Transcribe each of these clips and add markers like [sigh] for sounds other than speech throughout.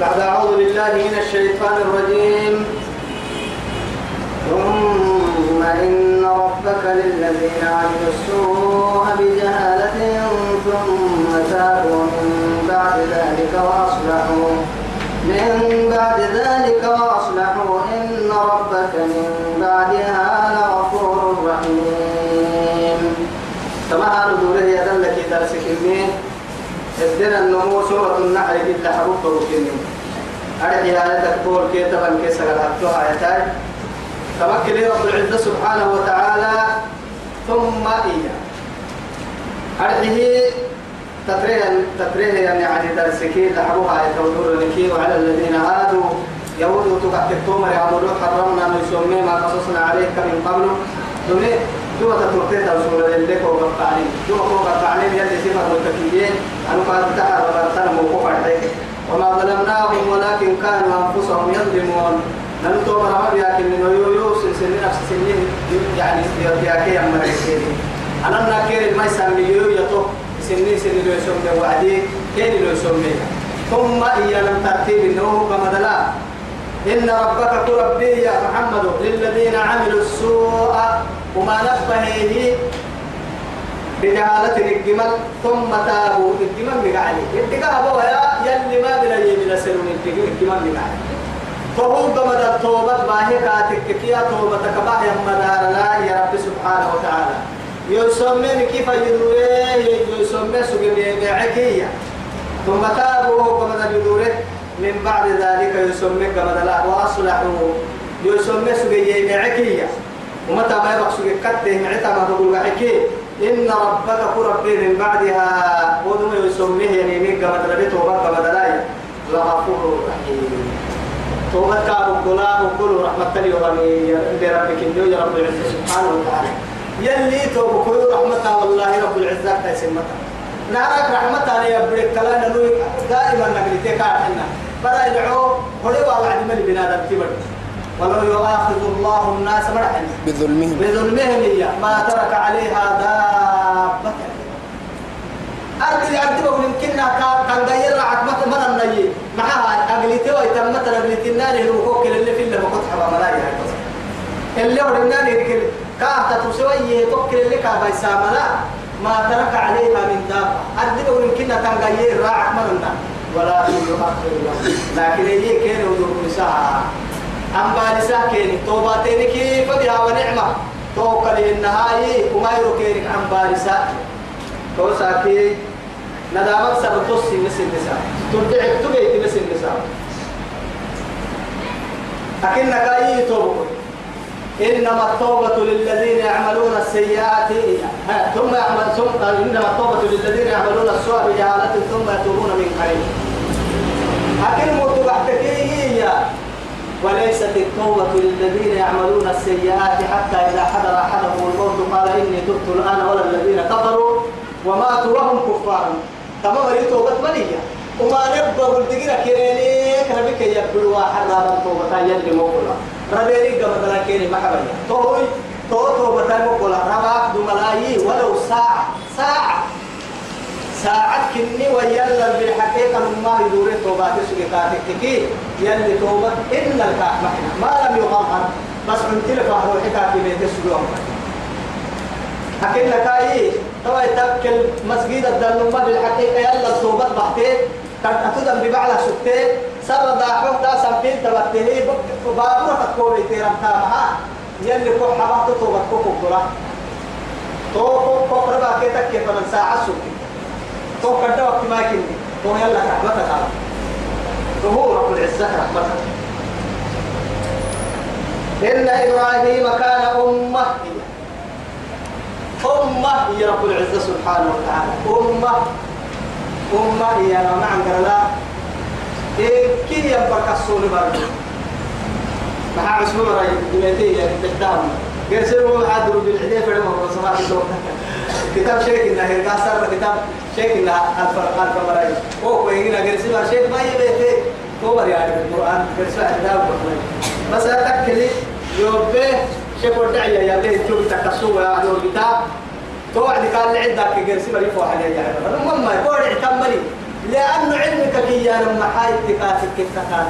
بعد أعوذ بالله من الشيطان الرجيم. ثم إن ربك للذين عملوا السوء بجهالة ثم تابوا من بعد ذلك وأصلحوا. من بعد ذلك وأصلحوا. إن ربك من بعدها لغفور رحيم. كما قالوا دوله يدلك درسك الدين النمو سورة النحل كده حبوك وكنين أرحي آياتك بول كي تبن كي سغلاتها آياتاي تمكن رب العزة سبحانه وتعالى. ثم إياه. أرحيه تفريه تفريه يعني يعني درسكي لحبوها يتوتر لكي وعلى الذين هادوا يهود تقعد التومر يعملون حرمنا نسمي ما قصصنا عليك من قبل. دوني دوا تتركت رسول الله وقطعني دوا وقطعني يلي سيما متكيين أنا قد تعالى وقتنا موقوف عليك وما ظلمناهم ولكن كانوا أنفسهم يظلمون. ننتو مرحبا بياكل من يو سنين نفس سنين. يعني بياكي أما رسيني أنا ناكير ما يسمي يو يطو سنين سنين لو يسمي وعدي. كين لو يسمي. ثم إيانا ترتيب إنه كما دلا. إن ربك تربي يا محمد للذين عملوا السوء وما نبهه بجهالة الجمل ثم تابوا الجمل مقعلي اتقى أبوها يا يلي ما بلا يمين سلون الجمل مقعلي فهو بمدى التوبة باهي كاتك كيا توبة كباه يمدار لا يا رب سبحانه وتعالى. يسمى كيف يدوره يسمى سجن بعكية ثم تابوا بمدى يدوره من بعد ذلك يسمى كما لا وأصلحوا. يسمى سجن بعكية ومتى ما يبقى سجن كته معتا ما تقول بعكية إن ربك قرب من بعدها ودم يسميه يعني من تلبي توبة كما لا لغفور رحيم. توبة كارو كلا وكل رحمة لي وغني. بربك إنه يا رب العزة سبحانه وتعالى. يلي توبة كل رحمة والله رب العزة تسمتها نعرف رحمة أنا يبرك كلا نلوي دائما نقلتك كارحنا. بلا يدعو هلي وعد من بنادم تبر ولو يؤاخذ الله الناس مرحا بظلمهم. بظلمهم ما ترك عليها دابة. أرجل أرجل يمكن كان غير مثل من النيي معها أقليتي ويتم مثل أقليتي النار الوقوك اللي في اللي بقول حبا ملاي اللي هو النار يركل كاهتا تسوي توكل اللي كابا يسامنا ما ترك عليها من دابة. أرجل يمكن كان غير من النار ولا يؤخر لكن هي كان ودور نساء أما نساء كان توباتين كيف بها ونعمة. توكل النهاية وما يركينك عن بارساء توساكي ندامك سبتوسي مثل النساء. تبدع تبيت مثل النساء. أكنك أي توبة؟ إنما التوبة للذين يعملون السيئات. ثم يعمل ثم إنما التوبة للذين يعملون السوء بجهالة ثم يتوبون من قريب. أكن هي وليست التوبة للذين يعملون السيئات حتى إذا حضر أحدهم الموت قال إني تبت الآن ولا الذين كفروا وماتوا وهم كفار. تمام توبة منية وما نبغى كده كيرينيك ربك يبدو واحد هذا التوبة يلي موكلا ربيني قبل ذلك كيري محبني توي. تو توبة موكلا رباك دو ملايي ولو ساعة. ساعة. ساعات كني ويلا بالحقيقة ما يدور توبات سكتاتك كي يلي توبة إلا الكاح ما لم يغمر بس من تلك روحك في بيت السجون أكن لك أي توا يتكل مسجد الدنوما بالحقيقة يلا التوبة بحتي. قد أتدم ببعلا سكتي. سر داحوك دا سبين تبتهي بابورة تكوبي تيرم تامها. يلي كو حبات توبة كو كبرا تو كو كو ربا كيتك كيف من ساعة سكتي. تو كدا وقت ما كني تو يلا رحمتك على هو رب العزة رحمتك إن إبراهيم كان أمة. أمة هي رب العزة سبحانه وتعالى. أمة. أمة هي أنا مع لا. إيه كي ينبرك الصول برضو مع عسلو رأي دميتي يعني تحتهم قرسلوا عدل بالعدي فرما وصباح الدور كتاب شيخ إنه هي قاصر كتاب شيخ إنه ألف ألف مراي هو كوينا قرسلوا شيخ ما يبيته هو يعني القرآن قرسلوا عدل بس أتكلي يوبه شيخ ودعيا يا ليه تشوف تكسوا يا أهل الكتاب. توعد قال لي عندك جرسي مريف واحد يا جماعة المهم يقول اعتمري. لأن علمك كي يا لما حاي تكاتك كتكاتا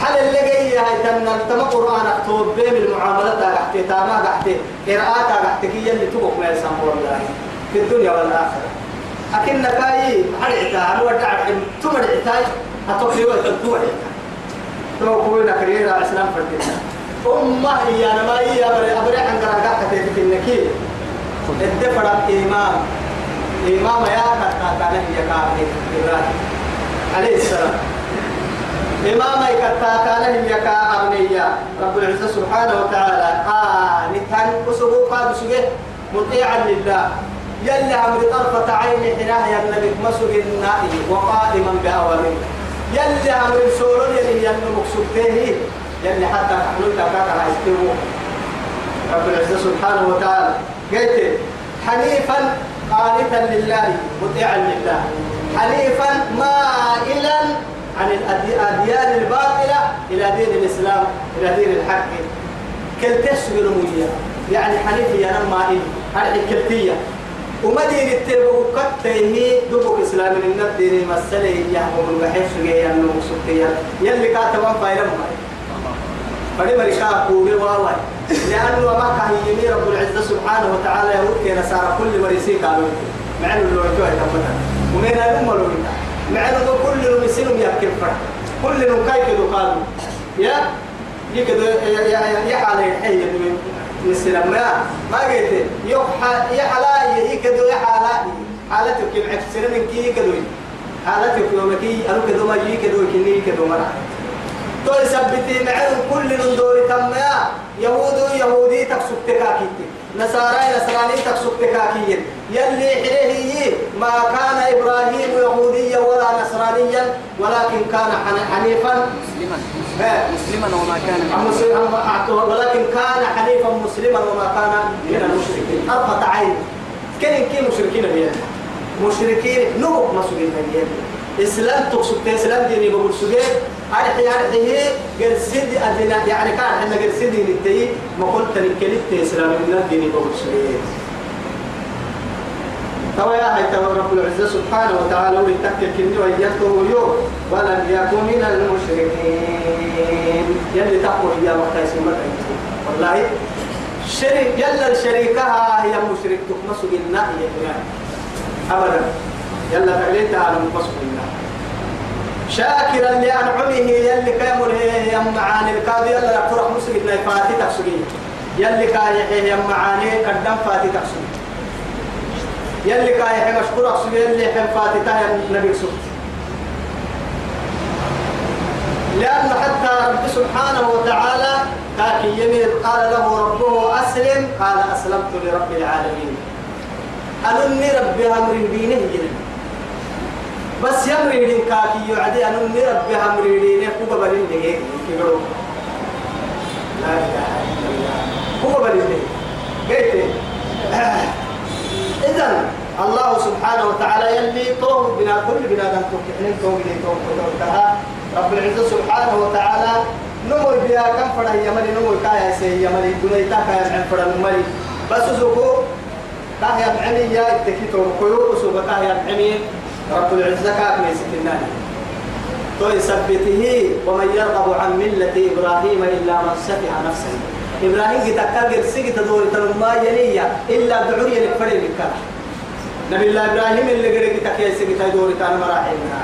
حل اللي هاي تنا تما قرآن أكتب بين المعاملات تحت تاما تحت قراءات تحت كي اللي تبقى ما يسمى والله. في الدنيا والآخرة. أكن كاي حرعتا أنا ودع ثم رعتاي أتوقي وتدور تو كوينا كريرا إسلام فردنا أمة هي أنا ما هي أبري أبري عن قراءة في النكيل. الدفر الإمام إمام يا كتا كان هي كافي إبراهيم. عليه السلام. إمام كتا كان هي كأبنية رب العزة سبحانه وتعالى. آه نتهن أسبوع قاد سجه مطيعا لله. يلي عمري طرفة عين حناه يا مسجد النائي وقائما بأوامره يلي عمري سورون يلي يلي مقصودته يلي حتى نحن تكاك على رب العزة سبحانه وتعالى. قلت حنيفا قانتا لله مطيعا لله. حنيفا مائلا عن الأديان الباطلة إلى دين الإسلام إلى دين الحق. كل بنموية يعني حنيف يا نما إيه هذه كلتية. ومدين التبو كتيه دبوك إسلام. من الدين مسألة يحكم الوحيد سجيا نمسكتيا يلي كاتبان فايرم فدي مريكا كوبي واواي لأنه ما كان يمي رب العزة سبحانه وتعالى يقول كي نسار كل مريسي قالوا مع إنه لو يتوه يتمتع ومن الأم لو مع إنه كل لو يسلم يأكل فرح كل لو كاي كدو قالوا يا يكدو يا يا يا حالي حي السلام ما ما قلت. يحا يا حلا يكدو يا حلا حالتك كيف عكسنا من كي كدو حالتك يوم كي أنا كدو ما يجي كدو كني كدو مرة. تو يثبتي معهم كل ندور تم يهود يهودي تكسب تكاكيت نصارى نصراني تكسب تكاكيت يلي حليه ما كان إبراهيم يهوديا ولا نصرانيا ولكن كان حنيفا. مسلما. مسلما وما كان. ولكن كان حنيفا مسلما وما كان من المشركين. أربعة عين. كان كي مشركين بيان مشركين نو مسلمين بيان إسلام تقصد إسلام ديني بقول سجى أرحي أرحي قرسيد أدنى يعني كان إحنا قرسيد نتي ما قلت نكلت إسلام من بقول سجى توا يا هاي توا رب العزة سبحانه وتعالى ولتكل كني ويته اليوم ولم يكن من المشركين. يلي تقوى يا مختاس والله شريك يلا الشريكها هي مشرك تخمس بالنا هي أبدا. يلا فعلين تعالى مقصود الله. شاكرا لأنعمه يلي كامل هي يم معاني الكاد يلا فرح مسلم لا فاتي تقصدي. يلي كاي يم معاني قدام فاتي تقصدي. يلي كاي مشكور أقصد يلي حم فاتي تاي النبي سبت لأن حتى رب سبحانه وتعالى كاكي يمين قال له ربه أسلم قال أسلمت لرب العالمين. أنني ربي أمر دينه جنة. بس يمري لين كاكي يعدي أن ربي أمري لين هو بلين ليه؟ كيلو. لا إله إلا الله. هو بلين ليه؟ قلت [laughs] إذن الله سبحانه وتعالى يلي طوه بنا كل بنا دم تكحنين طوه بنا طوه طوه رب العزة سبحانه وتعالى نمو بيا كم فرا يمري نمو كايا سي يمري دنيا كايا من فرا نمري بس زوكو كايا معمي يا اتكيتو كيو سوبا كايا رب العزة كاك ميسك النار تو يثبته ومن يرغب عن ملة إبراهيم إلا من سفه نفسه. إبراهيم تكاجر سيجي تدور تنما يليا إلا دعوري لفري لك نبي الله إبراهيم اللي قريك تكيا سيجي تدور تنما راحلنا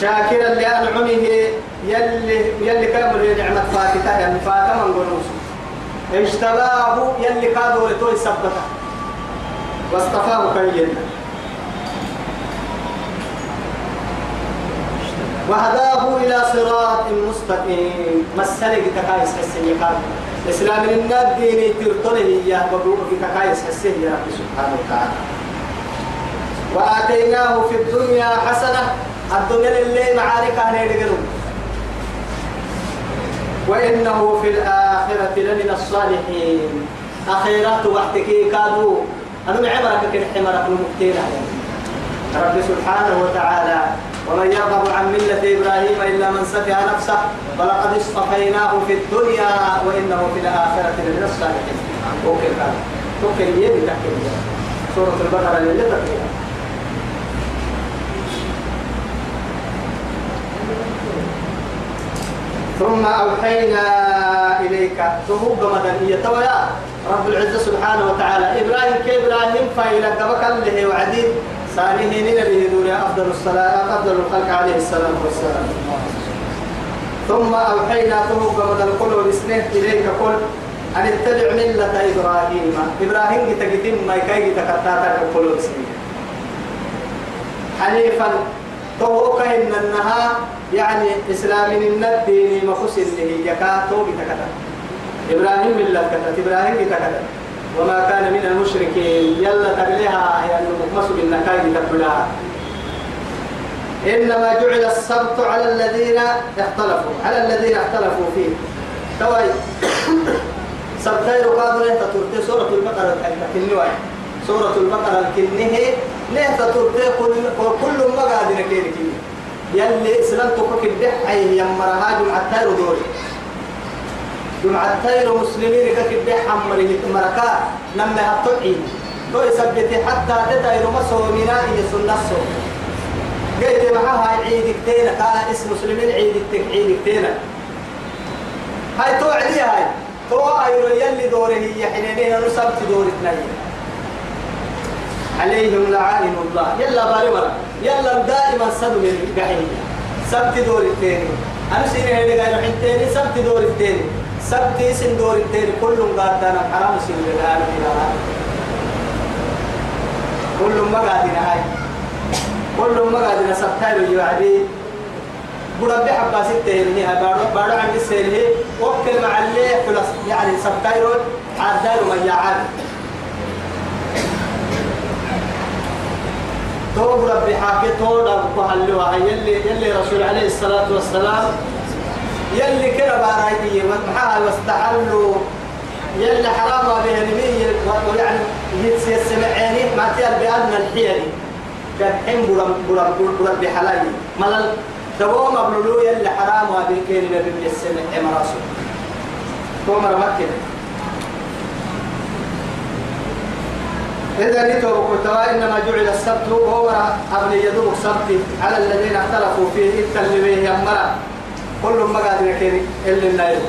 شاكرا لأنعمه يلي يلي كامل نعمة فاتته يعني فاتما نقول اجتباه يلي كادوا لتوي سبته واصطفاه كينا وهداه إلى صراط مستقيم. مسلك تكايس حسين قال إسلام الناد ديني ترطله يا بقوة تكايس حسين يا رب سبحانه وتعالى. وآتيناه في الدنيا حسنة. الدنيا اللي معارك يدقلون وإنه في الآخرة لمن الصالحين. أخيرات وقتك كادوا أنا معمرك كن حمرك المكتين رب سبحانه وتعالى ومن يرغب عن ملة إبراهيم إلا من سفه نفسه ولقد اصطفيناه في الدنيا وإنه في الآخرة لمن الصالحين. أوكي توكل يدي تحكي سورة البقرة اللي تحكي ثم أوحينا إليك. تهوب مدنية. تويا رب العزة سبحانه وتعالى. إبراهيم كإبراهيم فإلى قبك اللي وعديد. صالحين نبيه دوري. أفضل الصلاة أفضل الخلق عليه الصلاة والسلام. ثم أوحينا تهوب مدن قلوا بسنه إليك قل أن اتبع ملة إبراهيم. إبراهيم تقدم ما يكاي تكتاتا قلوا بسنه حنيفا تو كهن النها يعني إسلام الدين مخص اللي يكا تو بتكتا إبراهيم بالله كتا إبراهيم بتكتا وما كان من المشركين يلا تبلها يعني مقمص بالنكاي تبلها إنما جعل السبت على الذين اختلفوا على الذين اختلفوا فيه. توي سبتير قالوا له ترتي سورة البقرة الكنوة سورة البقرة الكنه له ترتي كل كل ما قاعدين كيري يلي إسلام تفك الدح أي يمرها جمعة تاير دوري. جمعة تاير مسلمين كك الدح أمره مركا نمي هتوعي. تو يثبت حتى تتاير مسومنا هي سنة سو قلت معها عيد كتير قال اسم مسلمين عيد عيد كتير هاي تو علي هاي. تو أيرو يلي دوره هي حنينين نسبت دور اثنين عليهم لعائن الله. يلا بارمرا يلا دائما صدوا من قحيم سبت دور الثاني أنا سيني هيدا قاعد الثاني سبت دور الثاني سبت سن دور الثاني كلهم قاعد أنا حرام سن الآن كلهم ما قاعدين هاي. كلهم ما قاعدين. سبتايرو يوعدي بڑا بحبا ستة هي. بارو بارو عند السيره وكل مع اللي خلاص. يعني سبتايرو عدالو ما يعاد. تو ربي حاكي تو رب هلوا يلي يلي رسول عليه الصلاة والسلام يلي كنا بارايدي محال واستحلوا. يلي حرام به نبي ويعني يتسمع عيني ما تيار بأن الحيلي كان حين برم برم برم بحلاي ملل دوام أبلولو يلي حرام هذه كلمة بالسمع مراسو تو مرمكن إذا نتوب كتوا إنما جعل السبت هو أبن يدوب السبت على الذين اختلفوا فيه التلميه يمرا كل ما قاعد يكيري إلا النايل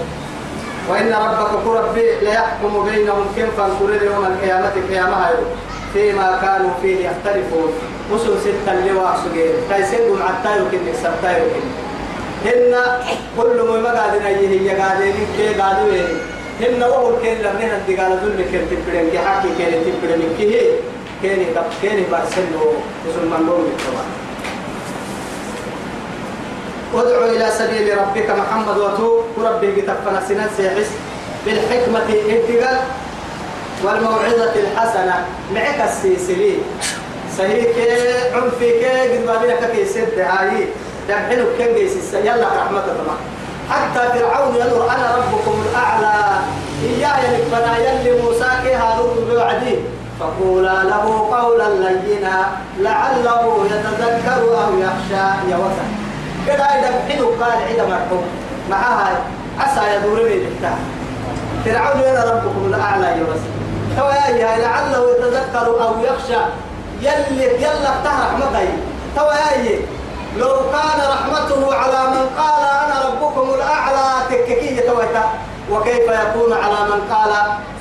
وإن ربك كربي ليحكم بينهم كم فانكرر يوم القيامة قيامها فيما كانوا فيه يختلفون. وسن ستة اللواء سجين تيسنهم حتى يمكن سبتا يمكن هن كل ما قاعد يهي قاعدين كي قاعدوا هن وهو كين لم نهن دقال ذل كين تبرين كي حكي كين تبرين من كيه كين كب بارسل له وسن من دون الطبع ادعو إلى سبيل ربك محمد وتو وربي تفنى سنان سيحس بالحكمة ابتغال والموعظة الحسنة. معك السيسلي. سهيك عنفك قد ما بينك كي سد هاي. دبحنك كن جيس يلا رحمة الله. حتى فرعون يقول أنا ربكم الأعلى إياه يلقنا يلي موسى هارون بوعدي فقولا له قولا لينا لعله يتذكر أو يخشى يا وسع كده إذا بحنه قال عيدا مرحوم معها عسى يدور بحتاه فرعون أنا ربكم الأعلى يا وسع تو يا لعله يتذكر أو يخشى يلي يلا افتح رحمتي. تو يا لو كان رحمته على من قال أنا ربكم الأعلى تككية تويتا. وكيف يكون على من قال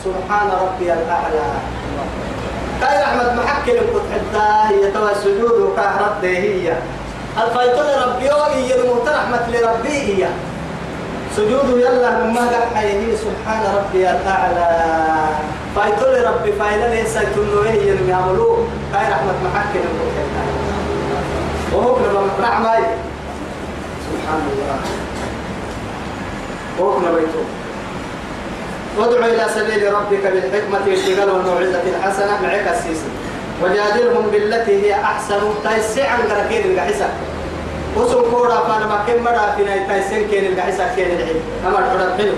سبحان ربي الأعلى؟ كاي رحمة محكي لكم حتى هي توا السجود وكهرت هي الفايتون ربي هي الموت رحمة لربي هي سجود يلا مما قد حيه سبحان ربي الأعلى. فايتون ربي فايلا ليس يتنوه هي المعملوه كاي رحمة محكي لكم حتى. وهو رحمة سبحان الله. وهو بيته وادع إلى سبيل ربك بالحكمة والشغل والموعظة الحسنة معك السيسي. وجادلهم بالتي هي أحسن. تيسع عن كركين القحسة. وسم كورا فانا ما كم مرة فينا تيسين كين القحسة كين أما الحرب حلو.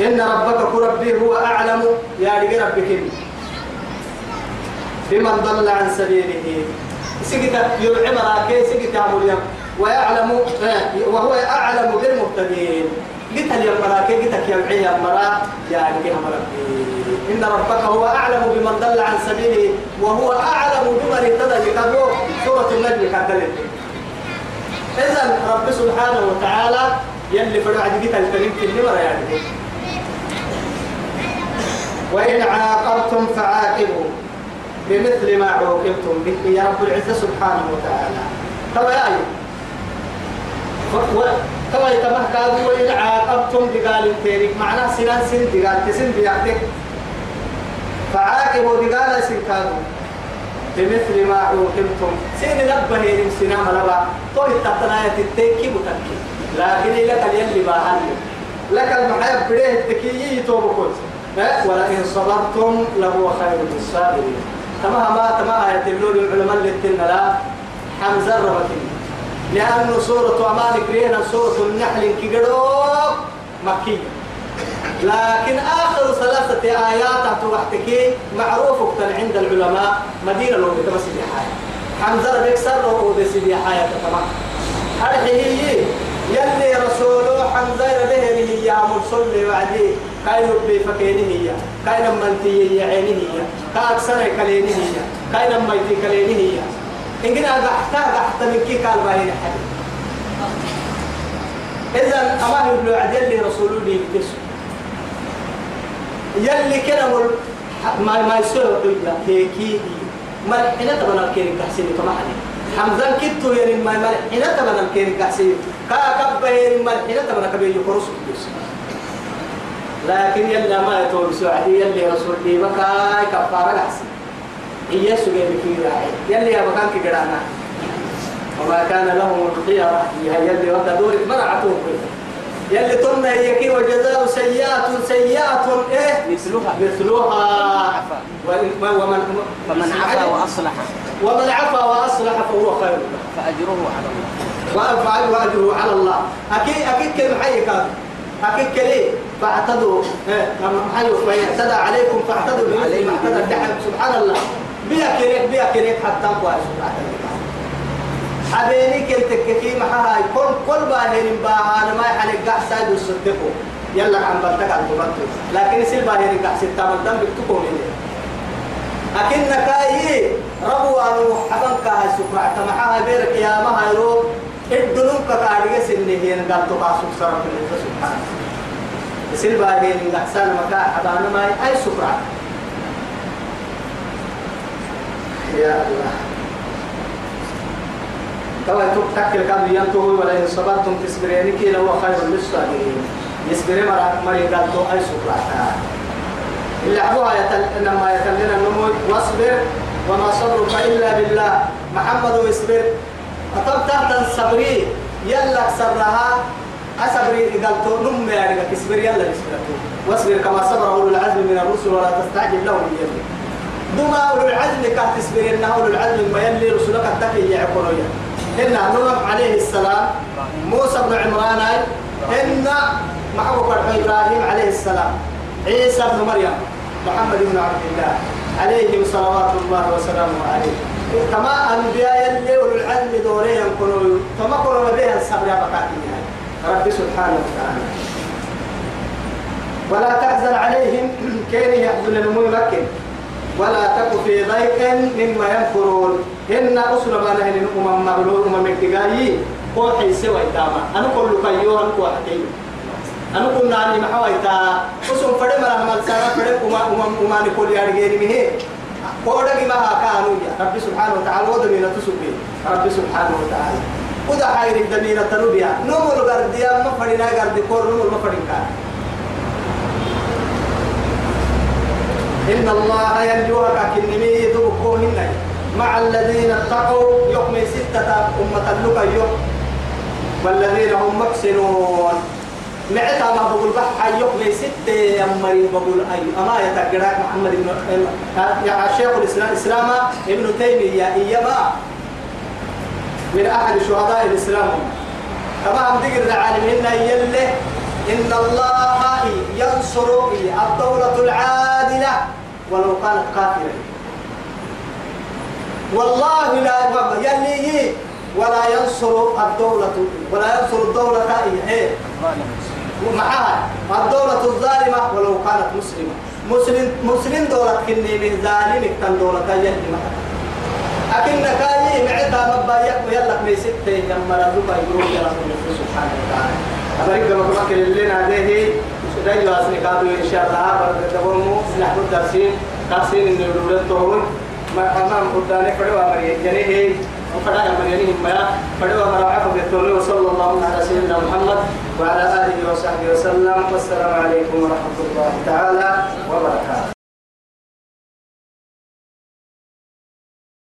إن ربك كربي هو أعلم. يا ربك بمن ضل عن سبيله. سكت يلعم راكي سكت يا ويعلم وهو أعلم بالمهتدين. قلت لي المراك قلت يا معي المراك يعني كيف إن ربك هو أعلم بمن ضل عن سبيله وهو أعلم بمن اهتدى. بكذبه سورة النجم كذلك إذا رب سبحانه وتعالى يلي فرع قلت الكريم النمر يعني. وإن عاقبتم فعاقبوا. بمثل ما عوقبتم به يا رب العزة سبحانه وتعالى. طبعا طبعا تمه كادوا وإن عاقبتم بقال تيرك معناه سنان سن بقال تسن بيعتك. فعاقبوا بقال سن كادوا. بمثل ما عوقبتم. سين نبه يرم سنا ملبا تو التقناية التكي متكي. لكن لك اليلي باهن لك المحيب بريه التكي توبكوت ولئن صبرتم لهو خير للصابرين. تمام ما تمام آية اللول العلماء اللي تلنا لا. حمزة ربكين لأن سورة أمان كرينا سورة النحل كيقدوك مكية لكن آخر ثلاثة آيات تحتكي معروف عند العلماء مدينة لو بتبس حاجة. حمزة بيكسر وبس حاجة تمام. هذه هي يلي رسوله حمزة به هي يا مرسل وعدي. كاين بي فكيني هي كاين منتي عيني هي كأكثر كليني هي كاين ميتي كليني هي. إن كنا قحتا قحتا من كي قال باهي حد إذا أما يبلو عدل لي رسول لي بتسو يلي كنا مل ما ما يسوي إلا هيكي ما حين تبنا الكيري كحسين كما حد حمزة كتو يعني ما ما حين تبنا الكيري كحسين كا كب يعني ما حين تبنا كبير يخرس لكن يلا ما يتوب سعدي يلي رسول لي بكاي كفارة حسين هي سجى بكي راعي. يلي يا مكان كي قرانا. وما كان لهم الخيار هي يلي وقت دورك مرعتهم. يلي هي كي وجزاء سيئات سيئات إيه؟ مثلها. مثلها. ومن فمن عفا وأصلح. ومن عفا وأصلح فهو خير. فأجره على الله. وأجره على الله. أكيد أكيد كلمة حي كان. أكيد كلي فاعتدوا إيه حي ويعتدى عليكم فاعتدوا اعتدى الدحم سبحان الله. بيا كريك بيا كريك حتى سبحانه حبيني كنت كي محاها كل كل باهرين باها أنا ما يحلق قحسا يصدقوا يلا عم بلتك عن تبطل لكن يصير باهرين قحسا تامل دم بكتكم إليه أكن كاي ربو أنو حبن كاي سفرع تمحاها بيرك يا ما هيرو الدنوب كارية سنه هي قال تقاسو سرف الله سبحانه يصير باهرين قحسا مكا حبانا ما أي سفرع يا الله توا تكل كم ينتهي ولا إن صبرتم تصبرين كي لو خير للصابرين مرة مرة قال تو أي سكرة اللي أبوها يتل إنما يتلنا النمو واصبر وما صبرك إلا بالله محمد يصبر أطب تحت الصبري يلا صبرها. أصبري قال تو نم يعني تصبر يلا يصبر واصبر كما صبر أولو العزم من الرسل ولا تستعجل لهم يلي. دوما أولو العزم كان تصبر إن أولو العزم ما يلي رسولك التكي يعقلوا إن نوح عليه السلام. موسى بن عمران إن معه إبراهيم عليه السلام. عيسى بن مريم. محمد بن عبد الله. عليهم صلوات الله وسلامه عليه. كما أنبياء اللي أولو العزم دورين كانوا كما كانوا بها الصبر بقاتلها رب سبحانه وتعالى. ولا تحزن عليهم. [clears throat] كين يحزن الممكن ولا تك في ضيق مما ينكرون إن أصل ما نهل الأمم مغلول أمم ابتغائي هو حيسي وإداما أنا كل كيو أنا كو حكي. أنا كنا عني محاويتا أصل فرد مرة عمل سنة فرد أمم أمم أمم نقول يا رجال مه كودا ما كانوا رب سبحانه وتعالى ودمينا تسبي رب سبحانه وتعالى. ودا حير الدمينا تنوبيا نمر غرديا ما فرينا غردي كور نمر ما فرين كان إن الله ينجوها كنمي يدوكوهن مع الذين اتقوا يوم ستة أمة اللقى يوم والذين هم محسنون. معتا ما بقول بحا يوم ستة يمري بقول أي أما يتقرأ محمد بن يا شيخ الإسلام إسلام ابن تيمية إيما من أحد شهداء الإسلام. كما هم ذكر العالمين يلي إن الله ينصر الدولة العادلة ولو كانت كافرة. والله لا يلي ولا ينصر الدولة ولا ينصر الدولة إيه؟ معها الدولة الظالمة ولو كانت مسلمة مسلم مسلم دولة كني من ظالمك كان دولة يهدي معها أكن كاي معدا مبايك ويلا ميسكت لما رزقا يقول يا رسول الله سبحانه وتعالى أمريكا مكمك لنا هذه دايو أسني كادو إن شاء الله برد دبرمو نحن درسين درسين إن الدولة تهون ما أمام قدامي فدوا مريم جنيه وفدا مريم ما فدوا مرعى بتولي وصلى الله على سيدنا محمد وعلى آله وصحبه وسلم. والسلام عليكم ورحمة الله تعالى وبركاته.